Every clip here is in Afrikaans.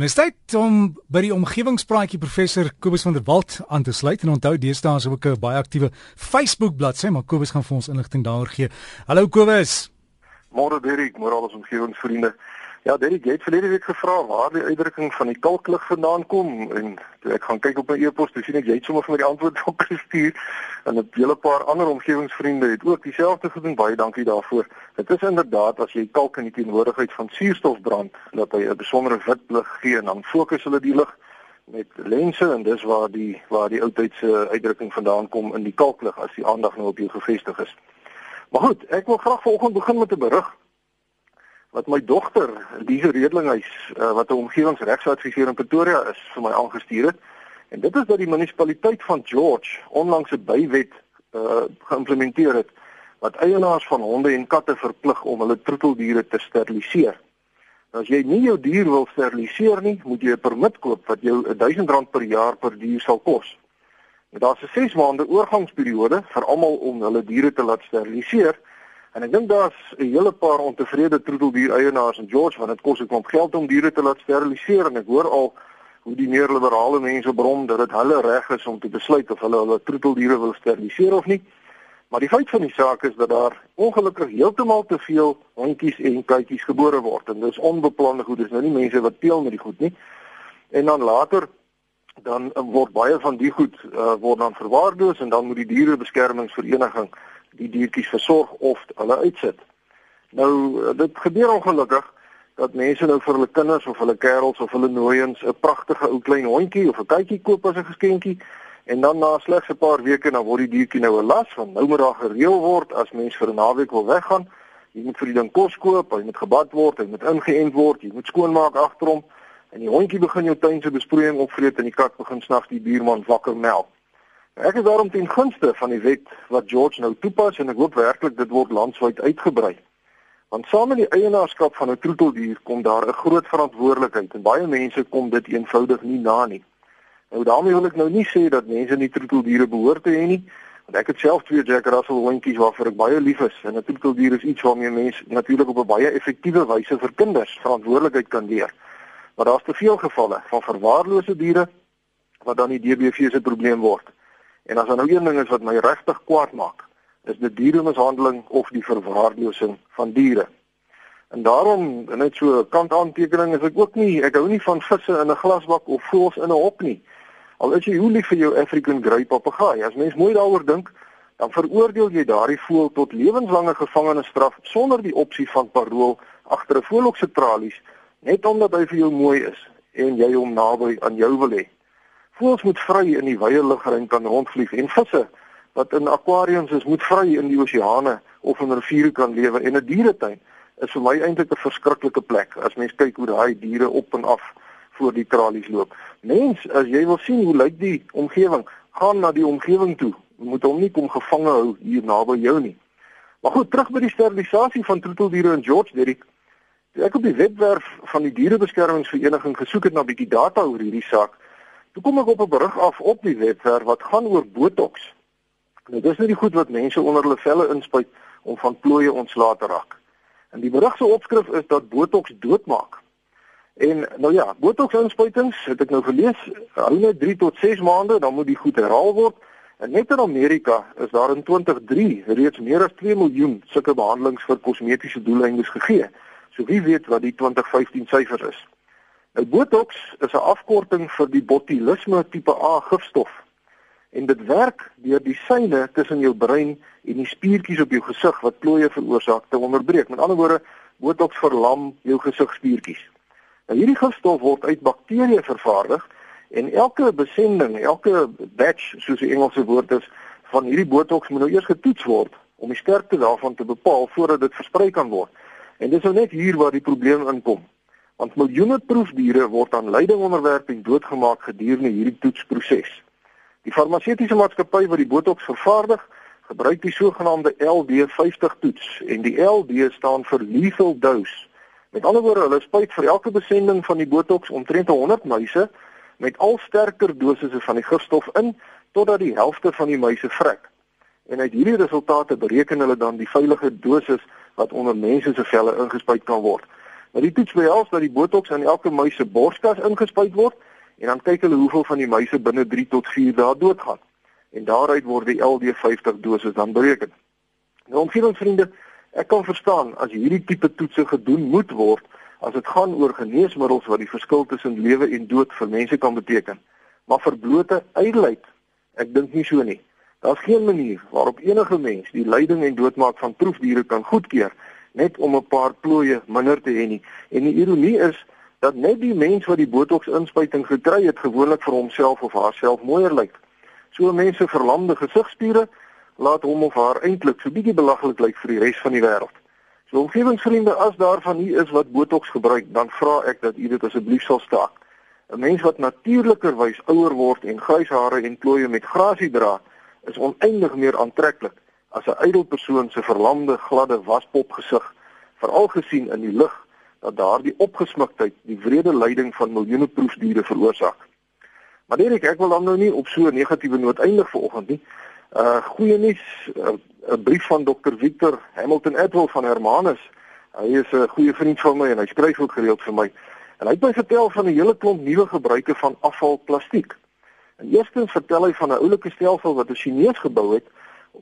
En dit is tyd om by die omgewingspraatjie professor Kobus van der Walt aan te sluit en onthou deesdae is ook 'n baie aktiewe Facebook bladsy, maar Kobus gaan vir ons inligting daaroor gee. Hallo Kobus. Môre Derek, môre al ons omgewingsvriende. Ja, Derek, jy het verlede week gevra waar die uitdrukking van die kalklig vandaan kom en ek gaan kyk op my e-pos, dis sien ek jy het sommer vir my die antwoord op gestuur en 'n hele paar ander omgewingsvriende het ook dieselfde gedoen. Baie dankie daarvoor. Dit is inderdaad as jy kalk in die teenwoordigheid van suurstof brand, dat hy 'n besondere wit lig gee en dan fokus hulle die lig met lense en dis waar die waar die oudtydse uitdrukking vandaan kom in die kalklig as die aandag nou op jou gefestig is. Maar goed, ek wil graag vanoggend begin met 'n berig wat my dogter, Lise Redlinghuis, uh, wat 'n omgewingsregsadviseur in Pretoria is, vir my aangestuur het. En dit is dat die munisipaliteit van George onlangs 'n bywet uh, geïmplementeer het wat eienaars van honde en katte verplig om hulle troeteldiere te steriliseer. As jy nie jou dier wil steriliseer nie, moet jy 'n permit koop wat jou R1000 per jaar per dier sal kos. Daar's 'n 6 maande oorgangsperiode vir almal om hulle diere te laat steriliseer. En ek dink daar's 'n hele paar ontevrede troeteldier eienaars in George want dit kos 'n klomp geld om diere te laat steriliseer en ek hoor al hoe die meer liberale mense brom dat dit hulle reg is om te besluit of hulle hulle troeteldiere wil steriliseer of nie. Maar die feit van die saak is dat daar ongelukkig heeltemal te veel hondjies en katjies gebore word en dis onbeplande goed. Dis nou nie mense wat teel met die goed nie. En dan later dan word baie van die goed uh, word dan verwaarloos en dan moet die dierebeskermingsvereniging die diertjies versorg of hulle uitsit. Nou dit gebeur ongelukkig dat mense nou vir hulle kinders of hulle kerels of hulle nooiens 'n pragtige ou klein hondjie of 'n katjie koop as 'n geskenkie en dan na slegs 'n paar weke dan word die diertjie nou 'n las want nou moet daar gereël word as mens vir 'n naweek wil weggaan. Jy moet vir die ding kos koop, hy moet gebad word, hy moet ingeënt word, jy moet skoonmaak agterom en die hondjie begin jou tuin se besproeiing opvreet en die kat begin snags die buurman wakker melk. Ek is daarom ten gunste van die wet wat George nou toepas en ek hoop werklik dit word landwyd uitgebrei. Want saam met die eienaarskap van 'n troeteldier kom daar 'n groot verantwoordelikheid en baie mense kom dit eenvoudig nie na nie. Nou daarmee wil ek nou nie sê dat mense nie troeteldiere behoort te hê nie, want ek het self twee Jack Russell hondjies waarvoor ek baie lief is en 'n troeteldier is iets waarmee mense natuurlik op 'n baie effektiewe wyse vir kinders verantwoordelikheid kan leer. Maar daar's te veel gevalle van verwaarlose diere wat dan die DBV se probleem word. En as nou een ding is wat my regtig kwaad maak, is dit dieremishandeling of die verwaarlosing van diere. En daarom net so 'n kantaantekening is ek ook nie, ek hou nie van visse in 'n glasbak of voëls in 'n hok nie. Al is jy hoe lief vir jou African grey papegaai, as mens mooi daaroor dink, dan veroordeel jy daardie voël tot lewenslange gevangenisstraf sonder die opsie van parol agter 'n voëlhokse tralies net omdat hy vir jou mooi is en jy hom naby aan jou wil hê. Voëls moet vry in die wye lugruim kan rondvlieg en visse wat in akwariums is moet vry in die oseane of in riviere kan lewe en 'n dieretuin is vir my eintlik 'n verskriklike plek as mens kyk hoe daai diere op en af voor die tralies loop. Mens, as jy wil sien hoe lyk die omgewing, gaan na die omgewing toe. Jy moet hom nie kom gevange hou hier naby jou nie. Maar goed, terug by die sterilisasie van troeteldiere in George Derrick. Ek op die webwerf van die dierebeskermingsvereniging gesoek het na 'n bietjie data oor hierdie saak. Toe kom ek op 'n berig af op die webwerf wat gaan oor botox. Nou dis nie die goed wat mense onder hulle velle inspuit om van plooie ontslae te raak. En die berig se opskrif is dat botox doodmaak. En nou ja, botox inspuitings, het ek nou gelees, hou net 3 tot 6 maande, dan moet die goed herhaal word. En net in Amerika is daar in 2003 reeds meer as 2 miljoen sulke behandelings vir kosmetiese doeleindes gegee. So wie weet wat die 2015 syfer is. Nou botox is 'n afkorting vir die botulisme tipe A gifstof. En dit werk deur die seine tussen jou brein en die spiertjies op jou gesig wat plooie veroorsaak te onderbreek. Met ander woorde, botox verlam jou gesigspiertjies. Nou hierdie gifstof word uit bakterieë vervaardig en elke besending, elke batch soos die Engelse woord is, van hierdie botox moet nou eers getoets word om die sterkte daarvan te bepaal voordat dit versprei kan word. En dis nou net hier waar die probleem inkom want miljoene proefdiere word aan lyding onderwerp en doodgemaak gedurende hierdie toetsproses. Die farmaseutiese maatskappy wat die botox vervaardig, gebruik die sogenaamde LD50 toets en die LD staan vir lethal dose. Met ander woorde, hulle spuit vir elke besending van die botox omtrent 100 muise met al sterker dosisse van die gifstof in totdat die helfte van die muise vrek. En uit hierdie resultate bereken hulle dan die veilige dosis wat onder mense se velle ingespuit kan word. Maar die toets behels dat die botox in elke muis se borskas ingespuit word en dan kyk hulle hoeveel van die muise binne 3 tot 4 dae doodgaan. En daaruit word die LD50 dosis dan bereken. Nou omgewingsvriende, ek kan verstaan as hierdie tipe toetse gedoen moet word as dit gaan oor geneesmiddels wat die verskil tussen lewe en dood vir mense kan beteken. Maar vir blote ydelheid, ek dink nie so nie. Daar's geen manier waarop enige mens die lyding en doodmaak van proefdiere kan goedkeur net om 'n paar plooie minder te hê nie. En die ironie is dat net die mens wat die botox inspuiting gekry het gewoonlik vir homself of haarself mooier lyk. So mense verlamde gesigspiere laat hom of haar eintlik so bietjie belaglik lyk vir die res van die wêreld. So omgewingsvriende as daar van u is wat botox gebruik, dan vra ek dat u dit asseblief sal staak. 'n Mens wat natuurlikerwys ouer word en grys hare en plooie met grasie dra, is oneindig meer aantreklik as 'n ydel persoon se verlamde gladde waspop gesig, veral gesien in die lig dat daardie opgesmiktheid die wrede lyding van miljoene proefdiere veroorsaak. Maar Derek, ek wil dan nou nie op so 'n negatiewe noot eindig vanoggend nie. Uh goeie nuus, uh, 'n uh, brief van Dr Victor Hamilton Edwell van Hermanus. Hy is 'n goeie vriend van my en hy skryf ook gereeld vir my. En hy het my vertel van 'n hele klomp nuwe gebruike van afvalplastiek. En eerstens vertel hy van 'n oulike stelsel wat 'n Chinees gebou het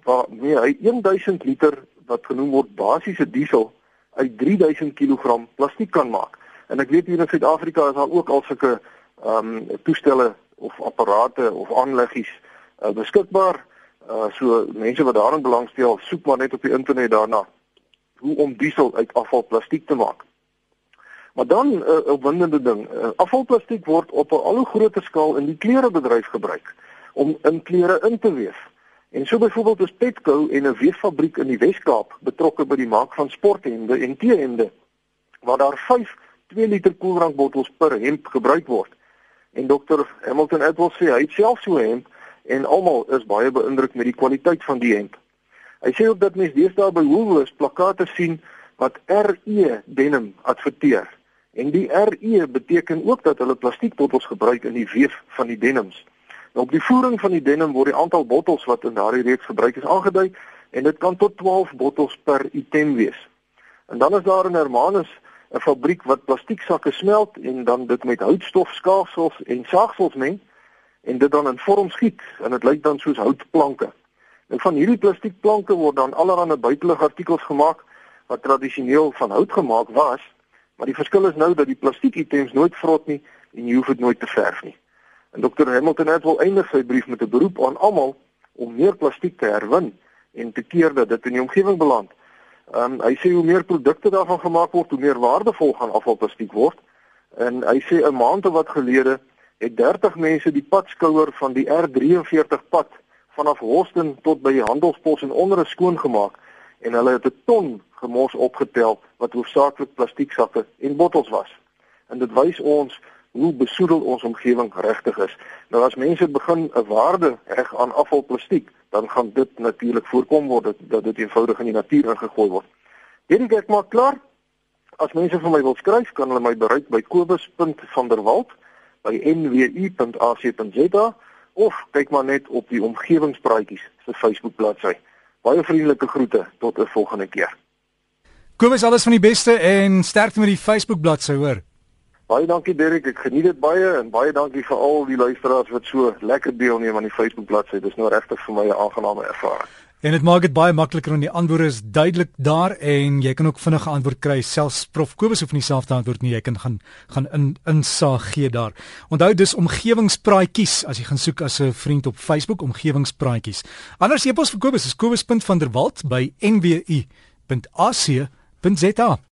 waar nee, hy 1000 liter wat genoem word basiese diesel uit 3000 kg plastiek kan maak. En ek weet hier in Suid-Afrika is daar ook al sulke ehm um, toestelle of apparate of aanleggies uh, beskikbaar. Uh so mense wat daarin belangstel, soek maar net op die internet daarna hoe om diesel uit afvalplastiek te maak. Maar dan 'n uh, opwindende ding, uh, afvalplastiek word op 'n al hoe groter skaal in die klerebedryf gebruik om in klere in te weef. En so byvoorbeeld is Petco en 'n weeffabriek in die Wes-Kaap betrokke by die maak van sporthemde en T-hemde waar daar 5 2 liter koeldrankbottels per hemp gebruik word. En dokter Hamilton Edwards sê hy self so 'n hemp en almal is baie beïndruk met die kwaliteit van die hemp. Hy sê ook dat mense deesdae by Woolworths plakate sien wat RE denim adverteer. En die RE beteken ook dat hulle plastiekbottels gebruik in die weef van die denims. Op die voering van die denim word die aantal bottels wat in daardie reeks gebruik is aangedui en dit kan tot 12 bottels per item wees. En dan is daar in Hermanus 'n fabriek wat plastieksakke smelt en dan dit met houtstof skaafsels en saagsels meng en dit dan in vorms giet en dit lyk dan soos houtplanke. En van hierdie plastiekplanke word dan allerlei buitelug artikels gemaak wat tradisioneel van hout gemaak was, maar die verskil is nou dat die plastiek items nooit vrot nie en jy hoef dit nooit te verf nie. En Dr Hamilton het wel eindig sy brief met 'n beroep aan almal om meer plastiek te herwin en te keer dat dit in die omgewing beland. Ehm um, hy sê hoe meer produkte daarvan gemaak word, hoe meer waardevol gaan afvalplastiek word. En hy sê 'n maand of wat gelede het 30 mense die padskouer van die R43 pad vanaf Houston tot by die handelspos en onder skoon gemaak en hulle het 'n ton gemors opgetel wat hoofsaaklik plastieksakke en bottels was. En dit wys ons hoe besoedel ons omgewing regtig is. Nou as mense begin 'n waarde reg aan afvalplastiek, dan gaan dit natuurlik voorkom word dat, dat dit eenvoudig in die natuur ingegooi word. Hierdie ek maak klaar. As mense vir my wil skryf, kan hulle my bereik by kobus.vanderwalt by nwu.ac.za of kyk maar net op die omgewingspraatjies se Facebook bladsy. Baie vriendelike groete tot 'n volgende keer. Kobus, alles van die beste en sterkte met die Facebook bladsy, hoor. Baie dankie Derek, ek geniet dit baie en baie dankie vir al die luisteraars wat so lekker deelneem aan die Facebook bladsy. Dit is nou regtig vir my 'n aangename ervaring. En dit maak dit baie makliker om die antwoorde is duidelik daar en jy kan ook vinnige antwoord kry. Selfs Prof Kobus hoef nie self te antwoord nie. Jy kan gaan gaan in insaag gee daar. Onthou dis omgewingspraatjies as jy gaan soek as 'n vriend op Facebook omgewingspraatjies. Anders e-pos vir Kobus is kobus.vanderwalt by nwu.ac.za.